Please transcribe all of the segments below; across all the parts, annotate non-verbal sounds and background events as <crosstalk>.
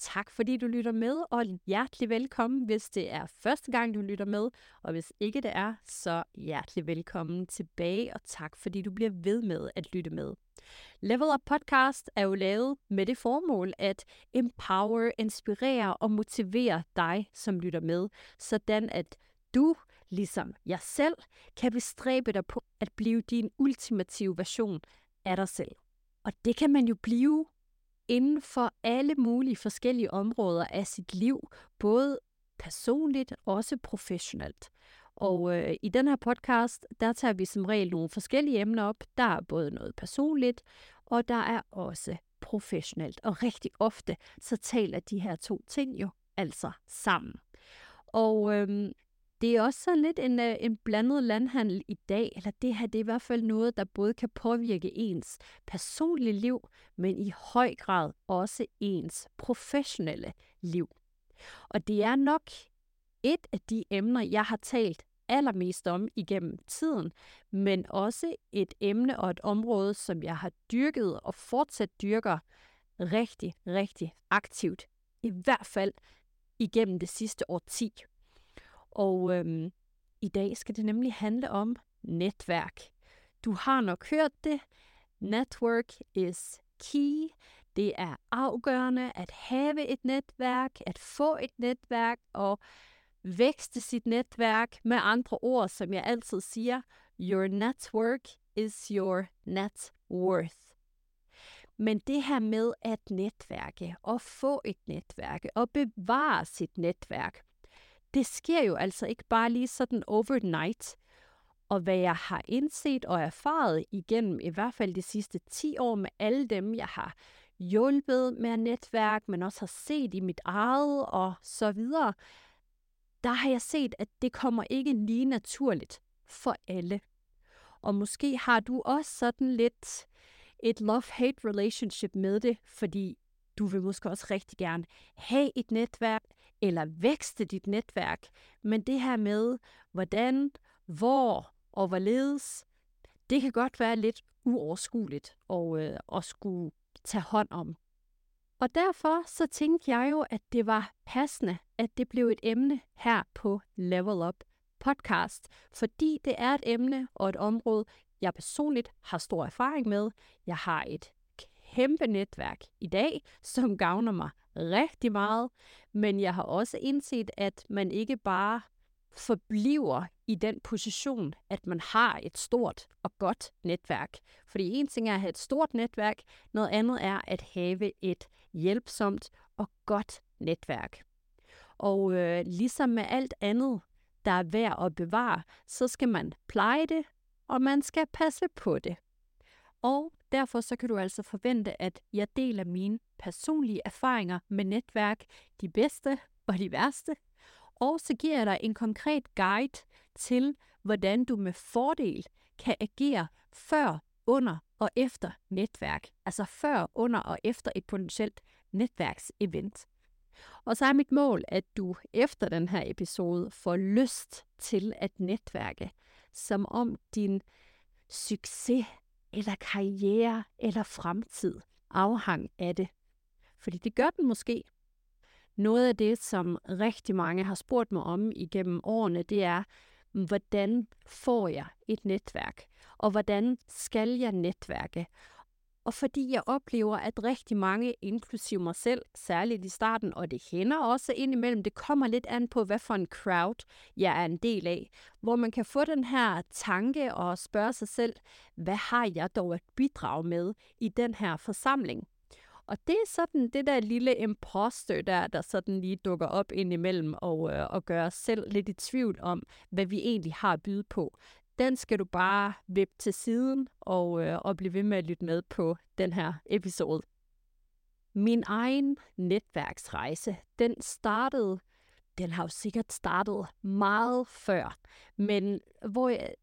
Tak fordi du lytter med, og hjertelig velkommen, hvis det er første gang, du lytter med. Og hvis ikke det er, så hjertelig velkommen tilbage, og tak fordi du bliver ved med at lytte med. Level Up Podcast er jo lavet med det formål at empower, inspirere og motivere dig, som lytter med, sådan at du, ligesom jeg selv, kan bestræbe dig på at blive din ultimative version af dig selv. Og det kan man jo blive inden for alle mulige forskellige områder af sit liv, både personligt og også professionelt. Og øh, i den her podcast, der tager vi som regel nogle forskellige emner op. Der er både noget personligt, og der er også professionelt. Og rigtig ofte, så taler de her to ting jo altså sammen. Og øhm, det er også sådan lidt en, øh, en blandet landhandel i dag, eller det her det er i hvert fald noget, der både kan påvirke ens personlige liv, men i høj grad også ens professionelle liv. Og det er nok et af de emner, jeg har talt allermest om igennem tiden, men også et emne og et område, som jeg har dyrket og fortsat dyrker rigtig, rigtig aktivt. I hvert fald igennem det sidste årti. Og øhm, i dag skal det nemlig handle om netværk. Du har nok hørt det. Network is key. Det er afgørende at have et netværk, at få et netværk og vækste sit netværk. Med andre ord, som jeg altid siger, your network is your net worth. Men det her med at netværke og få et netværk og bevare sit netværk, det sker jo altså ikke bare lige sådan overnight. Og hvad jeg har indset og erfaret igennem i hvert fald de sidste 10 år med alle dem, jeg har hjulpet med netværk, men også har set i mit eget og så videre, der har jeg set, at det kommer ikke lige naturligt for alle. Og måske har du også sådan lidt et love-hate relationship med det, fordi du vil måske også rigtig gerne have et netværk, eller vækste dit netværk. Men det her med, hvordan, hvor og hvorledes, det kan godt være lidt uoverskueligt at, øh, at skulle tage hånd om. Og derfor så tænkte jeg jo, at det var passende, at det blev et emne her på Level Up podcast, fordi det er et emne og et område, jeg personligt har stor erfaring med. Jeg har et kæmpe netværk i dag, som gavner mig rigtig meget, men jeg har også indset, at man ikke bare forbliver i den position, at man har et stort og godt netværk. Fordi en ting er at have et stort netværk, noget andet er at have et hjælpsomt og godt netværk. Og øh, ligesom med alt andet, der er værd at bevare, så skal man pleje det, og man skal passe på det. Og derfor så kan du altså forvente, at jeg deler mine personlige erfaringer med netværk, de bedste og de værste. Og så giver jeg dig en konkret guide til, hvordan du med fordel kan agere før, under og efter netværk. Altså før, under og efter et potentielt netværksevent. Og så er mit mål, at du efter den her episode får lyst til at netværke, som om din succes eller karriere eller fremtid afhang af det. Fordi det gør den måske. Noget af det, som rigtig mange har spurgt mig om igennem årene, det er, hvordan får jeg et netværk? Og hvordan skal jeg netværke? Og fordi jeg oplever, at rigtig mange, inklusive mig selv, særligt i starten, og det hænder også indimellem, det kommer lidt an på, hvad for en crowd jeg er en del af, hvor man kan få den her tanke og spørge sig selv, hvad har jeg dog at bidrage med i den her forsamling? Og det er sådan det der lille imposter der, der sådan lige dukker op indimellem og, øh, og gør os selv lidt i tvivl om, hvad vi egentlig har at byde på den skal du bare vippe til siden og, øh, og blive ved med at lytte med på den her episode. Min egen netværksrejse, den startede, den har jo sikkert startet meget før, men, hvor jeg,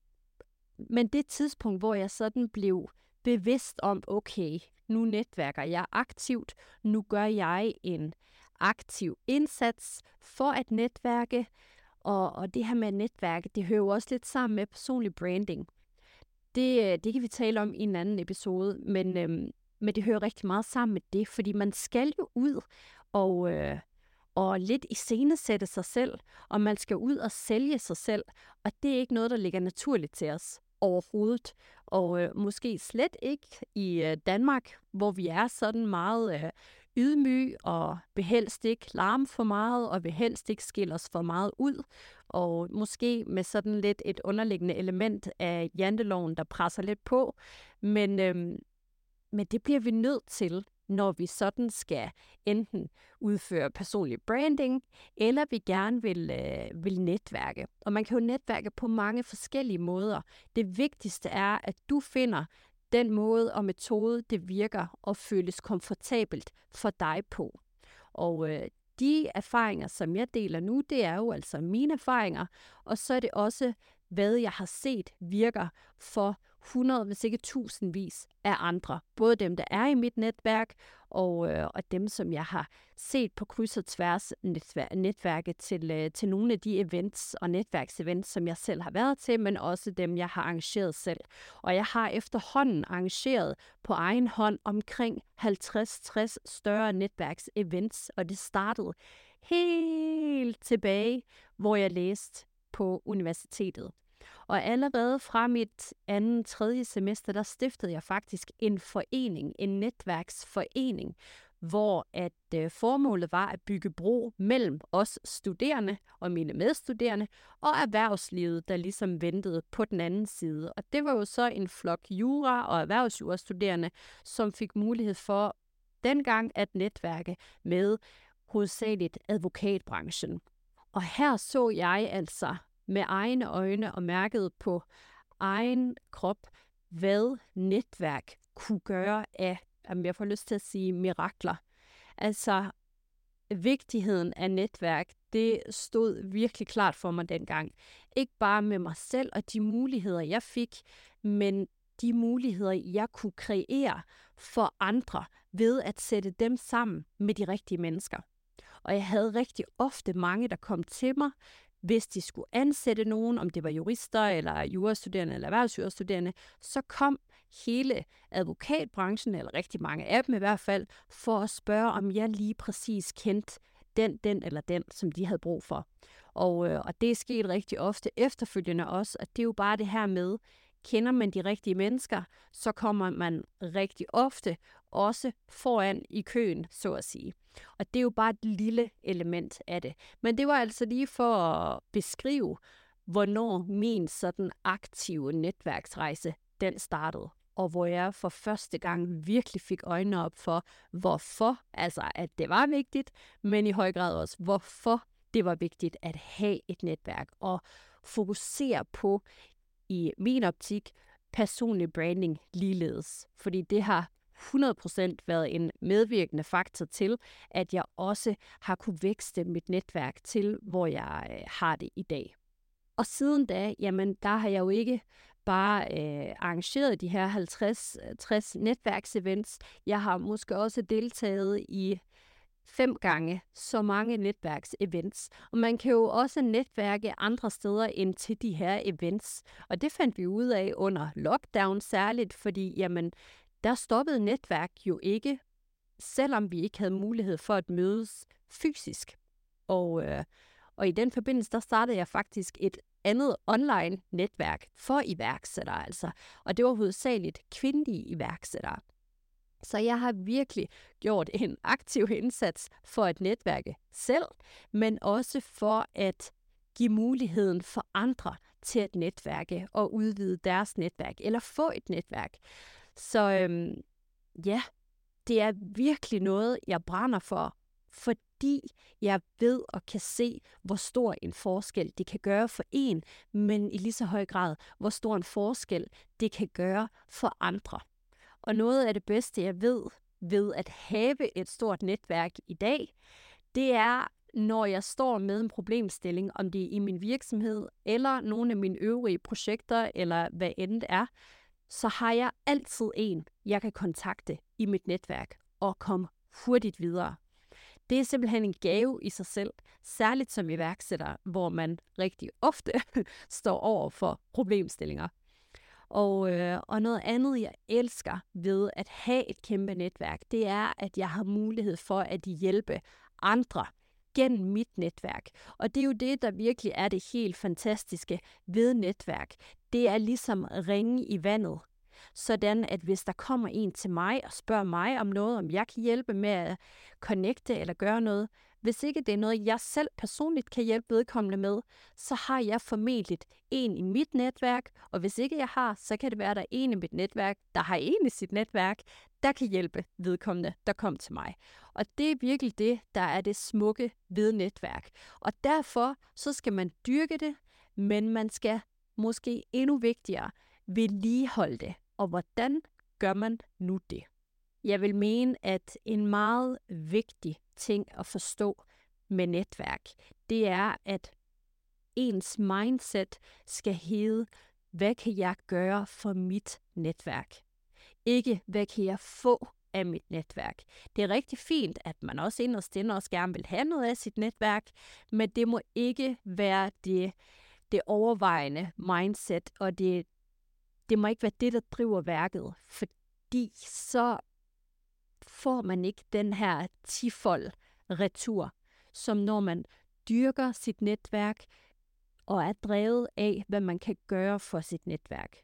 men det tidspunkt, hvor jeg sådan blev bevidst om, okay, nu netværker jeg aktivt, nu gør jeg en aktiv indsats for at netværke, og, og det her med netværk, det hører jo også lidt sammen med personlig branding. Det, øh, det kan vi tale om i en anden episode, men, øhm, men det hører rigtig meget sammen med det, fordi man skal jo ud og, øh, og lidt iscenesætte sig selv, og man skal ud og sælge sig selv, og det er ikke noget, der ligger naturligt til os overhovedet. Og øh, måske slet ikke i øh, Danmark, hvor vi er sådan meget øh, ydmyg og vil helst ikke larme for meget, og vil helst ikke skille os for meget ud, og måske med sådan lidt et underliggende element af janteloven, der presser lidt på. Men, øhm, men det bliver vi nødt til, når vi sådan skal enten udføre personlig branding, eller vi gerne vil, øh, vil netværke. Og man kan jo netværke på mange forskellige måder. Det vigtigste er, at du finder den måde og metode, det virker og føles komfortabelt for dig på. Og øh, de erfaringer, som jeg deler nu, det er jo altså mine erfaringer, og så er det også, hvad jeg har set virker for 100, hvis ikke tusindvis af andre. Både dem, der er i mit netværk, og, øh, og dem, som jeg har set på kryds og tværs netvær- netværket til, øh, til nogle af de events og netværksevents, som jeg selv har været til, men også dem, jeg har arrangeret selv. Og jeg har efterhånden arrangeret på egen hånd omkring 50-60 større netværksevents, og det startede helt tilbage, hvor jeg læste på universitetet. Og allerede fra mit anden, tredje semester, der stiftede jeg faktisk en forening, en netværksforening, hvor at øh, formålet var at bygge bro mellem os studerende og mine medstuderende og erhvervslivet, der ligesom ventede på den anden side. Og det var jo så en flok jura- og erhvervsjurastuderende, som fik mulighed for dengang at netværke med hovedsageligt advokatbranchen. Og her så jeg altså med egne øjne og mærket på egen krop, hvad netværk kunne gøre af, jamen jeg får lyst til at sige, mirakler. Altså, vigtigheden af netværk, det stod virkelig klart for mig dengang. Ikke bare med mig selv og de muligheder, jeg fik, men de muligheder, jeg kunne kreere for andre ved at sætte dem sammen med de rigtige mennesker. Og jeg havde rigtig ofte mange, der kom til mig hvis de skulle ansætte nogen, om det var jurister eller jurastuderende eller erhvervsjurastuderende, så kom hele advokatbranchen, eller rigtig mange af dem i hvert fald, for at spørge, om jeg lige præcis kendte den, den eller den, som de havde brug for. Og, øh, og det er sket rigtig ofte efterfølgende også, at det er jo bare det her med, kender man de rigtige mennesker, så kommer man rigtig ofte også foran i køen, så at sige. Og det er jo bare et lille element af det. Men det var altså lige for at beskrive, hvornår min sådan aktive netværksrejse, den startede. Og hvor jeg for første gang virkelig fik øjnene op for, hvorfor, altså at det var vigtigt, men i høj grad også, hvorfor det var vigtigt at have et netværk og fokusere på, i min optik, personlig branding ligeledes. Fordi det har 100% været en medvirkende faktor til, at jeg også har kunne vækste mit netværk til, hvor jeg øh, har det i dag. Og siden da, jamen, der har jeg jo ikke bare øh, arrangeret de her 50-60 øh, netværksevents. Jeg har måske også deltaget i fem gange så mange netværksevents. Og man kan jo også netværke andre steder end til de her events. Og det fandt vi ud af under lockdown særligt, fordi jamen, der stoppede netværk jo ikke, selvom vi ikke havde mulighed for at mødes fysisk. Og, øh, og i den forbindelse, der startede jeg faktisk et andet online netværk for iværksættere altså. Og det var hovedsageligt kvindelige iværksættere. Så jeg har virkelig gjort en aktiv indsats for at netværke selv, men også for at give muligheden for andre til at netværke og udvide deres netværk, eller få et netværk. Så øhm, ja, det er virkelig noget, jeg brænder for, fordi jeg ved og kan se, hvor stor en forskel det kan gøre for en, men i lige så høj grad, hvor stor en forskel det kan gøre for andre. Og noget af det bedste, jeg ved ved at have et stort netværk i dag, det er, når jeg står med en problemstilling, om det er i min virksomhed, eller nogle af mine øvrige projekter, eller hvad end det er, så har jeg altid en, jeg kan kontakte i mit netværk og komme hurtigt videre. Det er simpelthen en gave i sig selv, særligt som iværksætter, hvor man rigtig ofte <laughs> står over for problemstillinger. Og, øh, og noget andet, jeg elsker ved at have et kæmpe netværk, det er, at jeg har mulighed for at hjælpe andre gennem mit netværk. Og det er jo det, der virkelig er det helt fantastiske ved netværk. Det er ligesom ringe i vandet. Sådan at hvis der kommer en til mig og spørger mig om noget, om jeg kan hjælpe med at connecte eller gøre noget, hvis ikke det er noget, jeg selv personligt kan hjælpe vedkommende med, så har jeg formentlig en i mit netværk, og hvis ikke jeg har, så kan det være, at der er en i mit netværk, der har en i sit netværk, der kan hjælpe vedkommende, der kom til mig. Og det er virkelig det, der er det smukke ved netværk. Og derfor så skal man dyrke det, men man skal måske endnu vigtigere vedligeholde det. Og hvordan gør man nu det? Jeg vil mene, at en meget vigtig ting at forstå med netværk, det er, at ens mindset skal hedde, hvad kan jeg gøre for mit netværk? Ikke, hvad kan jeg få af mit netværk. Det er rigtig fint, at man også inderst inde også gerne vil have noget af sit netværk, men det må ikke være det, det overvejende mindset, og det, det må ikke være det, der driver værket, fordi så får man ikke den her tifold retur, som når man dyrker sit netværk og er drevet af, hvad man kan gøre for sit netværk.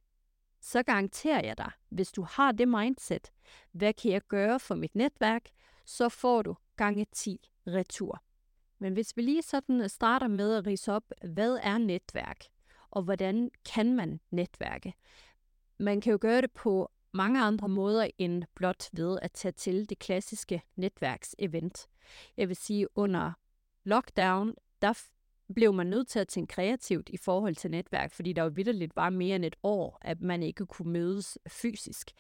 Så garanterer jeg dig, hvis du har det mindset, hvad kan jeg gøre for mit netværk, så får du gange 10 retur. Men hvis vi lige sådan øh, starter med at rise op, hvad er netværk, og hvordan kan man netværke? Man kan jo gøre det på mange andre måder end blot ved at tage til det klassiske netværksevent. Jeg vil sige, under lockdown, der blev man nødt til at tænke kreativt i forhold til netværk, fordi der jo vidderligt var mere end et år, at man ikke kunne mødes fysisk.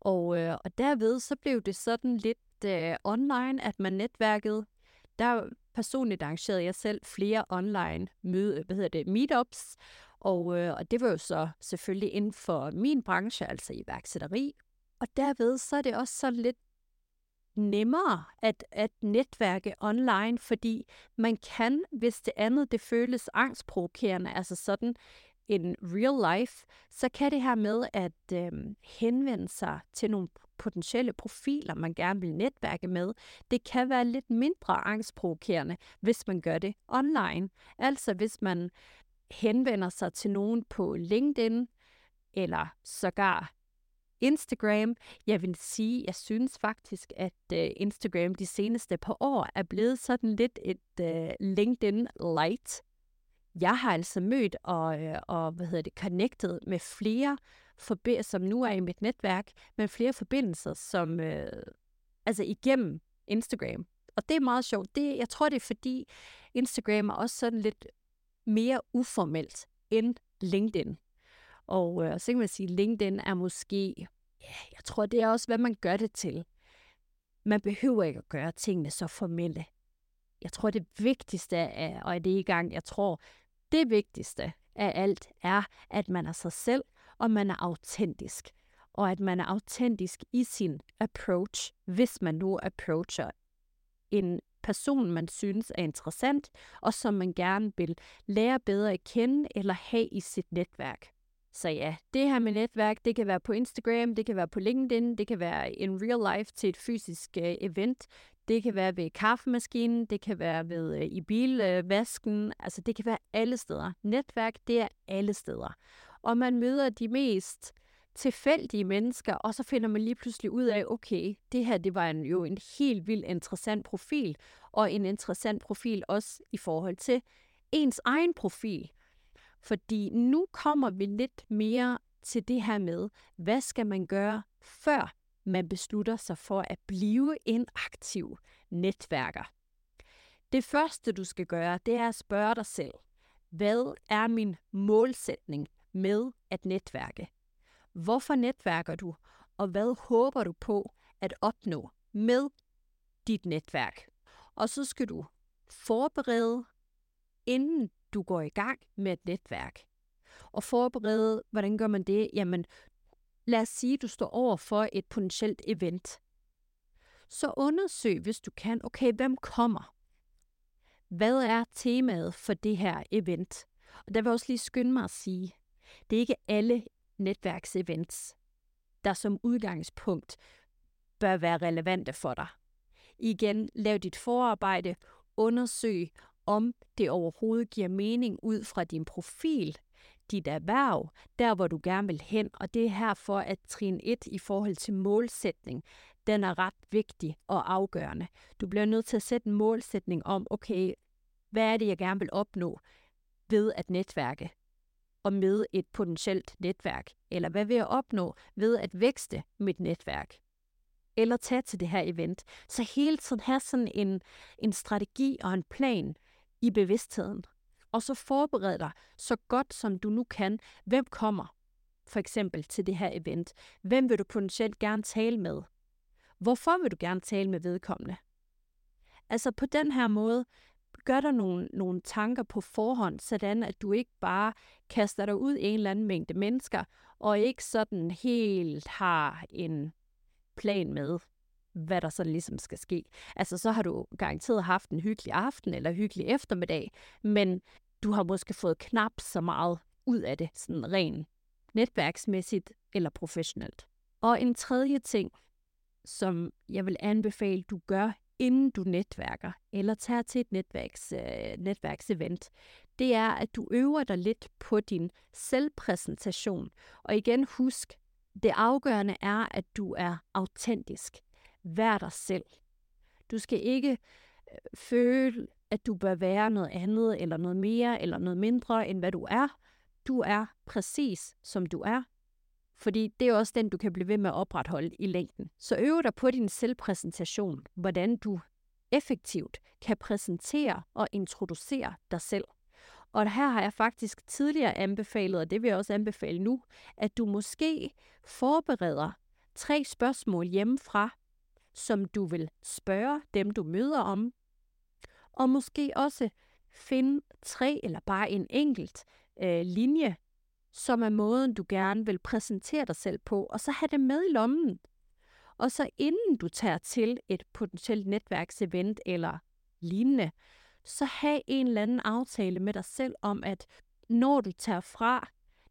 Og, øh, og derved så blev det sådan lidt øh, online, at man netværkede. Der personligt arrangerede jeg selv flere online møde, hvad hedder det, meetups, og, øh, og det var jo så selvfølgelig inden for min branche, altså iværksætteri. Og derved så er det også sådan lidt nemmere at, at netværke online, fordi man kan, hvis det andet det føles angstprovokerende, altså sådan en real life, så kan det her med at øh, henvende sig til nogle potentielle profiler, man gerne vil netværke med, det kan være lidt mindre angstprovokerende, hvis man gør det online. Altså hvis man henvender sig til nogen på LinkedIn, eller sågar Instagram. Jeg vil sige, jeg synes faktisk, at øh, Instagram de seneste par år er blevet sådan lidt et øh, LinkedIn light. Jeg har altså mødt og, øh, og hvad hedder det, connected med flere, forbi- som nu er i mit netværk, med flere forbindelser, som øh, altså igennem Instagram. Og det er meget sjovt. Det, jeg tror, det er fordi Instagram er også sådan lidt mere uformelt end LinkedIn. Og øh, så kan man sige, at LinkedIn er måske, ja, jeg tror, det er også, hvad man gør det til. Man behøver ikke at gøre tingene så formelle. Jeg tror, det vigtigste er, og det i gang, jeg tror, det vigtigste af alt er, at man er sig selv, og man er autentisk. Og at man er autentisk i sin approach, hvis man nu approacher en person, man synes er interessant, og som man gerne vil lære bedre at kende eller have i sit netværk. Så ja, det her med netværk, det kan være på Instagram, det kan være på LinkedIn, det kan være in real life til et fysisk uh, event, det kan være ved kaffemaskinen, det kan være ved uh, i bilvasken, uh, altså det kan være alle steder. Netværk, det er alle steder. Og man møder de mest tilfældige mennesker, og så finder man lige pludselig ud af, okay, det her det var en, jo en helt vildt interessant profil, og en interessant profil også i forhold til ens egen profil. Fordi nu kommer vi lidt mere til det her med, hvad skal man gøre, før man beslutter sig for at blive en aktiv netværker. Det første, du skal gøre, det er at spørge dig selv, hvad er min målsætning med at netværke? Hvorfor netværker du, og hvad håber du på at opnå med dit netværk? Og så skal du forberede, inden du går i gang med et netværk. Og forberede, hvordan gør man det? Jamen, lad os sige, at du står over for et potentielt event. Så undersøg, hvis du kan, okay, hvem kommer? Hvad er temaet for det her event? Og der vil jeg også lige skynde mig at sige, det er ikke alle netværksevents, der som udgangspunkt bør være relevante for dig. Igen, lav dit forarbejde, undersøg, om det overhovedet giver mening ud fra din profil, dit erhverv, der hvor du gerne vil hen, og det er herfor, at trin 1 i forhold til målsætning, den er ret vigtig og afgørende. Du bliver nødt til at sætte en målsætning om, okay, hvad er det, jeg gerne vil opnå ved at netværke og med et potentielt netværk? Eller hvad vil jeg opnå ved at vækste mit netværk? Eller tage til det her event. Så hele tiden have sådan en, en strategi og en plan i bevidstheden. Og så forbered dig så godt som du nu kan, hvem kommer for eksempel til det her event. Hvem vil du potentielt gerne tale med? Hvorfor vil du gerne tale med vedkommende? Altså på den her måde, gør dig nogle, nogle tanker på forhånd, sådan at du ikke bare kaster dig ud i en eller anden mængde mennesker, og ikke sådan helt har en plan med, hvad der sådan ligesom skal ske. Altså så har du garanteret haft en hyggelig aften eller hyggelig eftermiddag, men du har måske fået knap så meget ud af det, sådan rent netværksmæssigt eller professionelt. Og en tredje ting, som jeg vil anbefale, du gør, inden du netværker eller tager til et netværks, øh, netværksevent, det er, at du øver dig lidt på din selvpræsentation. Og igen husk, det afgørende er, at du er autentisk. Vær dig selv. Du skal ikke øh, føle, at du bør være noget andet, eller noget mere, eller noget mindre, end hvad du er. Du er præcis, som du er. Fordi det er også den, du kan blive ved med at opretholde i længden. Så øv dig på din selvpræsentation, hvordan du effektivt kan præsentere og introducere dig selv. Og her har jeg faktisk tidligere anbefalet, og det vil jeg også anbefale nu, at du måske forbereder tre spørgsmål hjemmefra, som du vil spørge dem, du møder om, og måske også finde tre eller bare en enkelt øh, linje, som er måden, du gerne vil præsentere dig selv på, og så have det med i lommen. Og så inden du tager til et potentielt netværksevent eller lignende, så have en eller anden aftale med dig selv om, at når du tager fra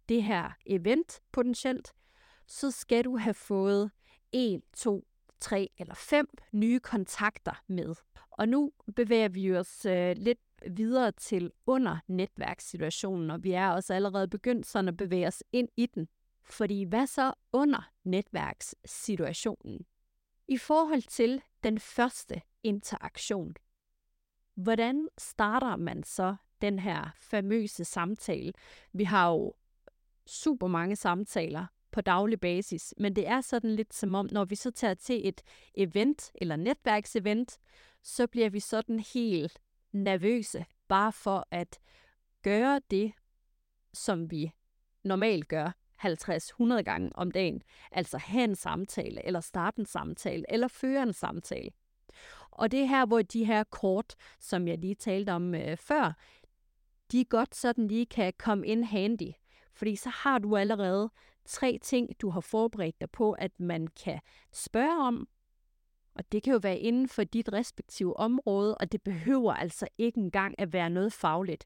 det her event potentielt, så skal du have fået en, to, tre eller fem nye kontakter med. Og nu bevæger vi os øh, lidt videre til under netværkssituationen, og vi er også allerede begyndt sådan at bevæge os ind i den. Fordi hvad så under netværkssituationen? I forhold til den første interaktion, hvordan starter man så den her famøse samtale? Vi har jo super mange samtaler på daglig basis, men det er sådan lidt som om, når vi så tager til et event eller netværksevent, så bliver vi sådan helt nervøse, bare for at gøre det, som vi normalt gør 50-100 gange om dagen. Altså have en samtale, eller starte en samtale, eller føre en samtale. Og det er her, hvor de her kort, som jeg lige talte om øh, før, de godt sådan lige kan komme ind handy. Fordi så har du allerede tre ting, du har forberedt dig på, at man kan spørge om, og det kan jo være inden for dit respektive område, og det behøver altså ikke engang at være noget fagligt.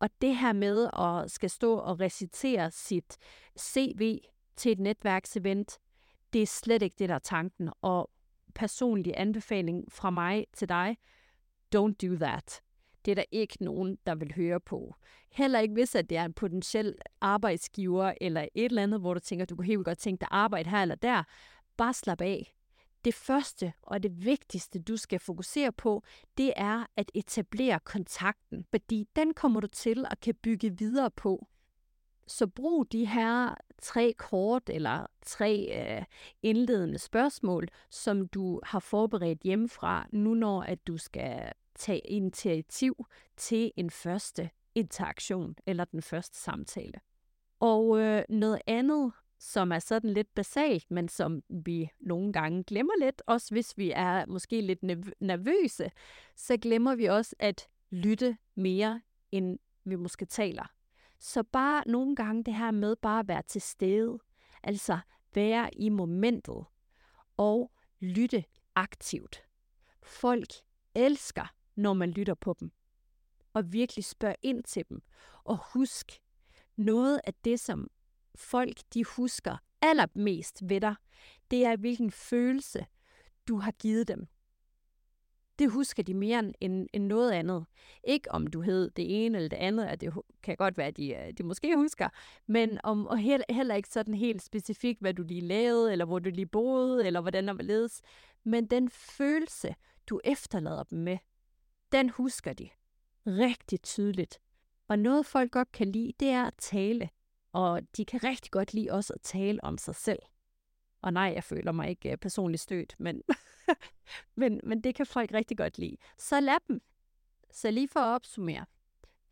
Og det her med at skal stå og recitere sit CV til et netværksevent, det er slet ikke det, der er tanken. Og personlig anbefaling fra mig til dig, don't do that det er der ikke nogen, der vil høre på. Heller ikke hvis, at det er en potentiel arbejdsgiver eller et eller andet, hvor du tænker, du kunne helt godt tænke dig arbejde her eller der. Bare slap af. Det første og det vigtigste, du skal fokusere på, det er at etablere kontakten, fordi den kommer du til at kan bygge videre på. Så brug de her tre kort eller tre øh, indledende spørgsmål, som du har forberedt hjemmefra, nu når at du skal tage initiativ til en første interaktion eller den første samtale. Og øh, noget andet, som er sådan lidt basalt, men som vi nogle gange glemmer lidt, også hvis vi er måske lidt nervøse, så glemmer vi også at lytte mere, end vi måske taler. Så bare nogle gange det her med bare at være til stede, altså være i momentet og lytte aktivt. Folk elsker, når man lytter på dem, og virkelig spørg ind til dem. Og husk, noget af det, som folk de husker allermest ved dig, det er, hvilken følelse du har givet dem det husker de mere end, end noget andet. Ikke om du hed det ene eller det andet, at det kan godt være, at de, øh, de måske husker, men om, og heller ikke sådan helt specifikt, hvad du lige lavede, eller hvor du lige boede, eller hvordan der var ledes. Men den følelse, du efterlader dem med, den husker de rigtig tydeligt. Og noget folk godt kan lide, det er at tale. Og de kan rigtig godt lide også at tale om sig selv. Og nej, jeg føler mig ikke øh, personligt stødt, men, <laughs> men, men det kan folk rigtig godt lide. Så lad dem. Så lige for at opsummere.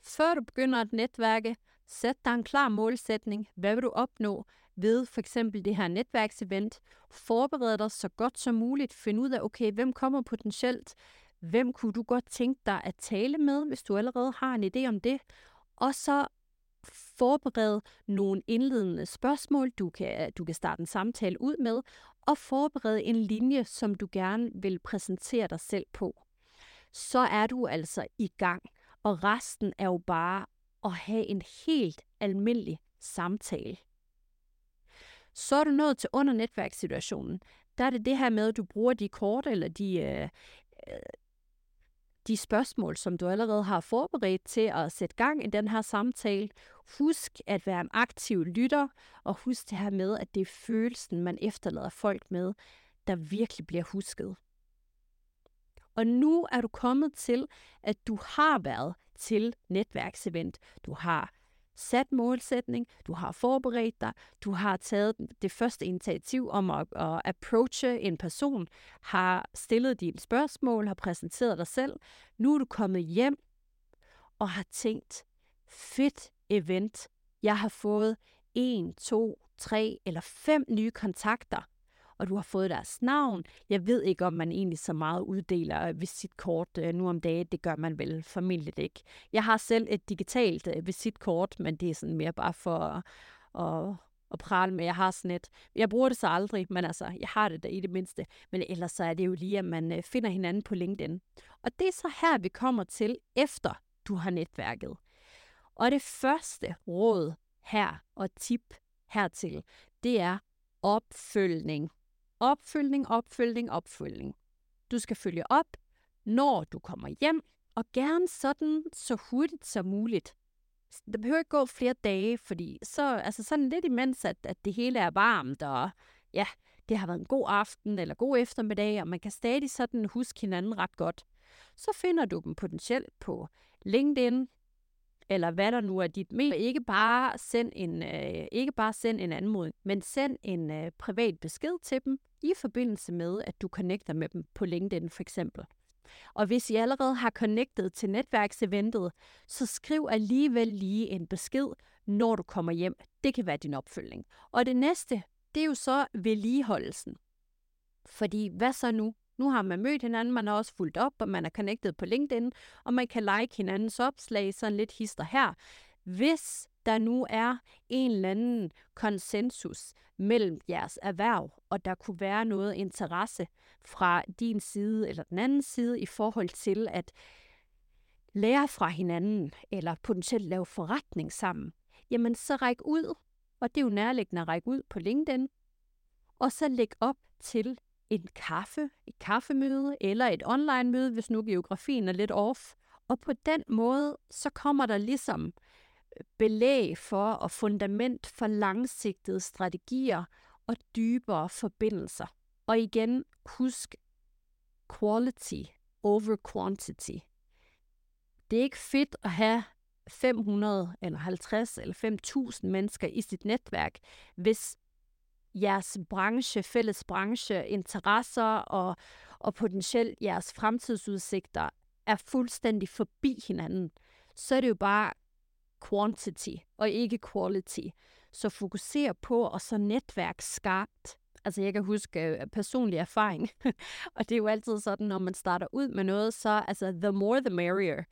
Før du begynder at netværke, sæt dig en klar målsætning. Hvad vil du opnå ved for eksempel det her netværksevent? Forbered dig så godt som muligt. Find ud af, okay, hvem kommer potentielt? Hvem kunne du godt tænke dig at tale med, hvis du allerede har en idé om det? Og så forberede nogle indledende spørgsmål, du kan, du kan starte en samtale ud med, og forberede en linje, som du gerne vil præsentere dig selv på. Så er du altså i gang, og resten er jo bare at have en helt almindelig samtale. Så er du nået til under netværkssituationen. Der er det det her med, at du bruger de kort eller de, øh, de spørgsmål, som du allerede har forberedt til at sætte gang i den her samtale. Husk at være en aktiv lytter, og husk det her med, at det er følelsen, man efterlader folk med, der virkelig bliver husket. Og nu er du kommet til, at du har været til netværksevent. Du har sat målsætning, du har forberedt dig, du har taget det første initiativ om at, at approache en person, har stillet dine spørgsmål, har præsenteret dig selv. Nu er du kommet hjem og har tænkt, fedt event, jeg har fået en, to, tre eller fem nye kontakter og du har fået deres navn. Jeg ved ikke, om man egentlig så meget uddeler øh, visitkort øh, nu om dagen. Det gør man vel formentlig ikke. Jeg har selv et digitalt øh, visitkort, men det er sådan mere bare for at, at, at prale med. Jeg har sådan et. Jeg bruger det så aldrig, men altså, jeg har det da i det mindste. Men ellers så er det jo lige, at man finder hinanden på LinkedIn. Og det er så her, vi kommer til, efter du har netværket. Og det første råd her og tip hertil, det er opfølgning. Opfølgning, opfølgning, opfølgning. Du skal følge op, når du kommer hjem, og gerne sådan så hurtigt som muligt. Der behøver ikke gå flere dage, fordi så, altså sådan lidt imens, at, at det hele er varmt, og ja, det har været en god aften eller god eftermiddag, og man kan stadig sådan huske hinanden ret godt. Så finder du dem potentielt på LinkedIn, eller hvad der nu er dit mail. Ikke bare send en, øh, ikke bare send en anmodning, men send en øh, privat besked til dem i forbindelse med, at du connecter med dem på LinkedIn for eksempel. Og hvis I allerede har connectet til netværkseventet, så skriv alligevel lige en besked, når du kommer hjem. Det kan være din opfølgning. Og det næste, det er jo så vedligeholdelsen. Fordi hvad så nu? Nu har man mødt hinanden, man har også fulgt op, og man er connected på LinkedIn, og man kan like hinandens opslag, sådan lidt hister her. Hvis der nu er en eller anden konsensus mellem jeres erhverv, og der kunne være noget interesse fra din side eller den anden side i forhold til at lære fra hinanden, eller potentielt lave forretning sammen, jamen så ræk ud, og det er jo nærliggende at række ud på LinkedIn, og så læg op til en kaffe, et kaffemøde eller et online møde, hvis nu geografien er lidt off, Og på den måde, så kommer der ligesom øh, belæg for og fundament for langsigtede strategier og dybere forbindelser. Og igen, husk quality over quantity. Det er ikke fedt at have 500 eller 50 eller 5.000 mennesker i sit netværk, hvis jeres branche, fælles branche, interesser og, og potentielt jeres fremtidsudsigter er fuldstændig forbi hinanden, så er det jo bare quantity og ikke quality. Så fokuser på at så netværk skarpt. Altså jeg kan huske øh, personlig erfaring, <laughs> og det er jo altid sådan, når man starter ud med noget, så altså the more the merrier.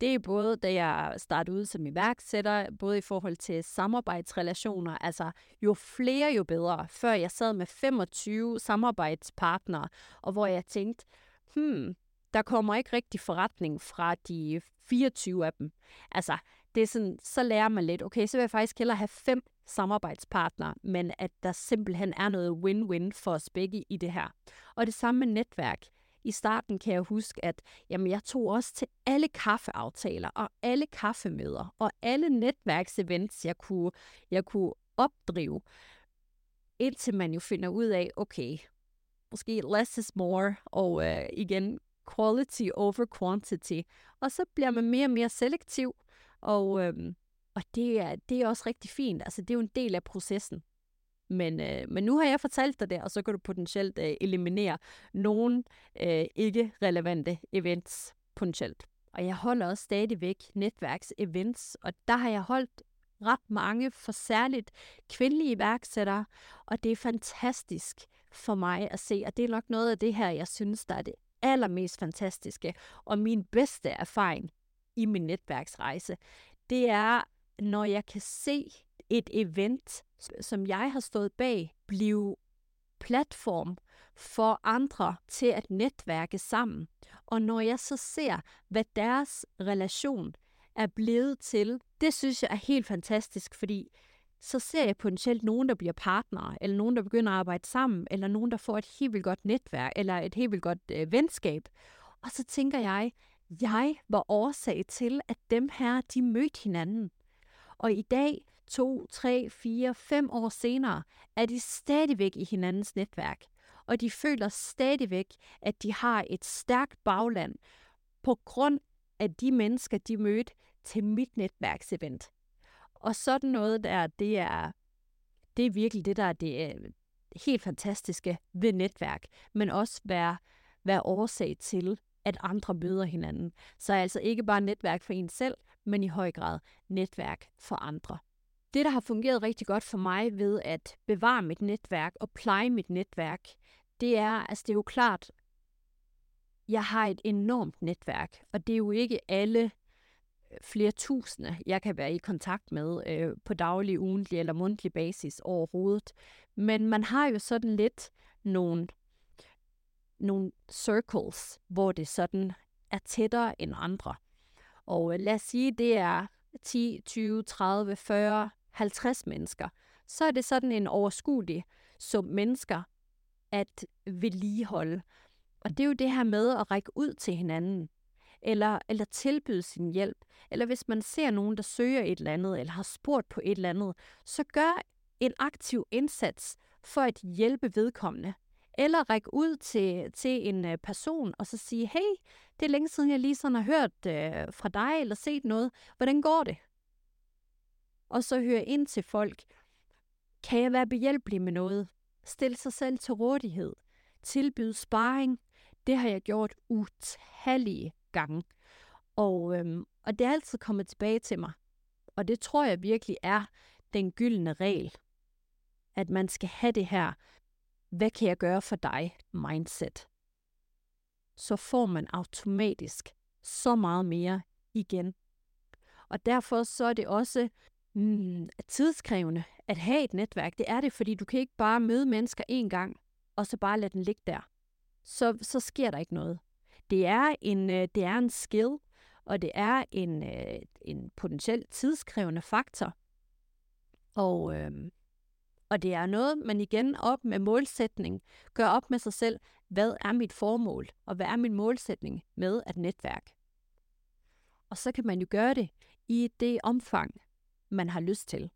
Det er både, da jeg startede ud som iværksætter, både i forhold til samarbejdsrelationer, altså jo flere, jo bedre. Før jeg sad med 25 samarbejdspartnere, og hvor jeg tænkte, hmm, der kommer ikke rigtig forretning fra de 24 af dem. Altså, det er sådan, så lærer man lidt, okay, så vil jeg faktisk hellere have fem samarbejdspartnere, men at der simpelthen er noget win-win for os begge i det her. Og det samme med netværk. I starten kan jeg huske, at jamen, jeg tog også til alle kaffeaftaler og alle kaffemøder og alle netværksevents, jeg kunne, jeg kunne opdrive, indtil man jo finder ud af, okay, måske less is more, og øh, igen, quality over quantity. Og så bliver man mere og mere selektiv, og, øhm, og det, er, det er også rigtig fint. Altså, det er jo en del af processen. Men, øh, men nu har jeg fortalt dig det, og så kan du potentielt øh, eliminere nogle øh, ikke-relevante events potentielt. Og jeg holder også stadigvæk netværksevents, og der har jeg holdt ret mange for særligt kvindelige iværksættere, og det er fantastisk for mig at se, og det er nok noget af det her, jeg synes, der er det allermest fantastiske, og min bedste erfaring i min netværksrejse, det er, når jeg kan se et event, som jeg har stået bag, blive platform for andre til at netværke sammen. Og når jeg så ser, hvad deres relation er blevet til, det synes jeg er helt fantastisk, fordi så ser jeg potentielt nogen, der bliver partnere, eller nogen, der begynder at arbejde sammen, eller nogen, der får et helt vildt godt netværk, eller et helt vildt godt øh, venskab. Og så tænker jeg, jeg var årsag til, at dem her, de mødte hinanden. Og i dag, to, tre, fire, fem år senere, er de stadigvæk i hinandens netværk. Og de føler stadigvæk, at de har et stærkt bagland på grund af de mennesker, de mødte til mit netværksevent. Og sådan noget der, det er, det er virkelig det, der er det øh, helt fantastiske ved netværk, men også være, være årsag til, at andre møder hinanden. Så altså ikke bare netværk for en selv, men i høj grad netværk for andre. Det, der har fungeret rigtig godt for mig ved at bevare mit netværk og pleje mit netværk, det er, altså det er jo klart, jeg har et enormt netværk, og det er jo ikke alle øh, flere tusinde, jeg kan være i kontakt med øh, på daglig, ugentlig eller mundtlig basis overhovedet. Men man har jo sådan lidt nogle, nogle circles, hvor det sådan er tættere end andre. Og øh, lad os sige, det er 10, 20, 30, 40, 50 mennesker. Så er det sådan en overskuelig sum mennesker at vedligeholde. Og det er jo det her med at række ud til hinanden eller, eller tilbyde sin hjælp, eller hvis man ser nogen, der søger et eller andet, eller har spurgt på et eller andet, så gør en aktiv indsats for at hjælpe vedkommende. Eller række ud til, til en øh, person og så sige, hey, det er længe siden, jeg lige sådan har hørt øh, fra dig eller set noget. Hvordan går det? Og så høre ind til folk. Kan jeg være behjælpelig med noget? Stil sig selv til rådighed. Tilbyde sparring. Det har jeg gjort utallige gange. Og, øhm, og det er altid kommet tilbage til mig. Og det tror jeg virkelig er den gyldne regel. At man skal have det her, hvad kan jeg gøre for dig, mindset. Så får man automatisk så meget mere igen. Og derfor så er det også mm, tidskrævende at have et netværk. Det er det, fordi du kan ikke bare møde mennesker en gang, og så bare lade den ligge der. Så, så sker der ikke noget. Det er en, øh, det er en skill, og det er en, øh, en potentielt tidskrævende faktor. Og, øhm, og det er noget, man igen op med målsætning, gør op med sig selv, hvad er mit formål, og hvad er min målsætning med at netværk. Og så kan man jo gøre det i det omfang, man har lyst til.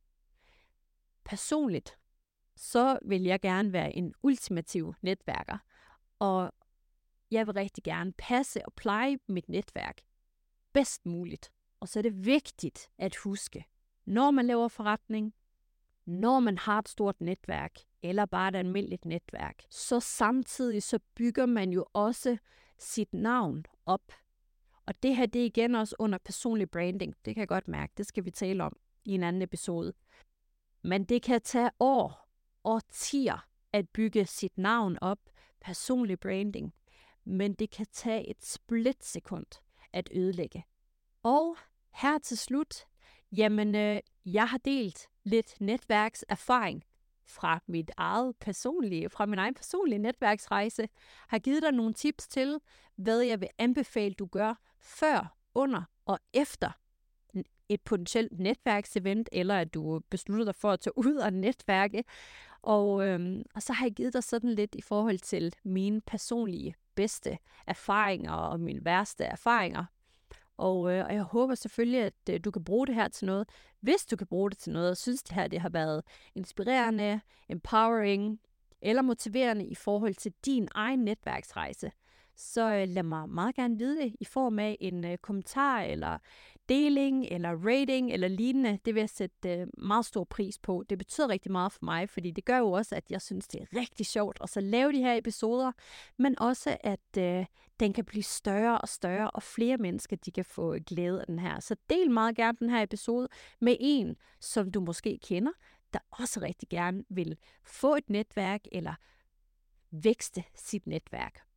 Personligt, så vil jeg gerne være en ultimativ netværker, og jeg vil rigtig gerne passe og pleje mit netværk bedst muligt. Og så er det vigtigt at huske, når man laver forretning, når man har et stort netværk, eller bare et almindeligt netværk, så samtidig så bygger man jo også sit navn op. Og det her, det er igen også under personlig branding. Det kan jeg godt mærke. Det skal vi tale om i en anden episode. Men det kan tage år, og tier at bygge sit navn op, personlig branding. Men det kan tage et splitsekund at ødelægge. Og her til slut, jamen, øh, jeg har delt lidt netværkserfaring fra mit eget personlige, fra min egen personlige netværksrejse, har givet dig nogle tips til, hvad jeg vil anbefale, du gør før, under og efter et potentielt netværksevent, eller at du beslutter dig for at tage ud og netværke. Og, øhm, og så har jeg givet dig sådan lidt i forhold til mine personlige bedste erfaringer og mine værste erfaringer og, øh, og jeg håber selvfølgelig, at øh, du kan bruge det her til noget. Hvis du kan bruge det til noget, og synes det her det har været inspirerende, empowering eller motiverende i forhold til din egen netværksrejse, så øh, lad mig meget gerne vide det i form af en øh, kommentar eller deling eller rating eller lignende. Det vil jeg sætte øh, meget stor pris på. Det betyder rigtig meget for mig, fordi det gør jo også, at jeg synes, det er rigtig sjovt at så lave de her episoder, men også, at øh, den kan blive større og større, og flere mennesker de kan få øh, glæde af den her. Så del meget gerne den her episode med en, som du måske kender, der også rigtig gerne vil få et netværk eller vækste sit netværk.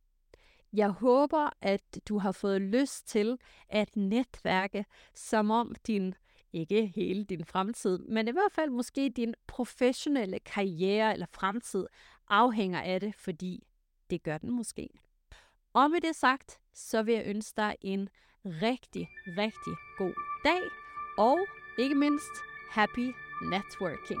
Jeg håber, at du har fået lyst til at netværke, som om din, ikke hele din fremtid, men i hvert fald måske din professionelle karriere eller fremtid afhænger af det, fordi det gør den måske. Og med det sagt, så vil jeg ønske dig en rigtig, rigtig god dag, og ikke mindst, happy networking.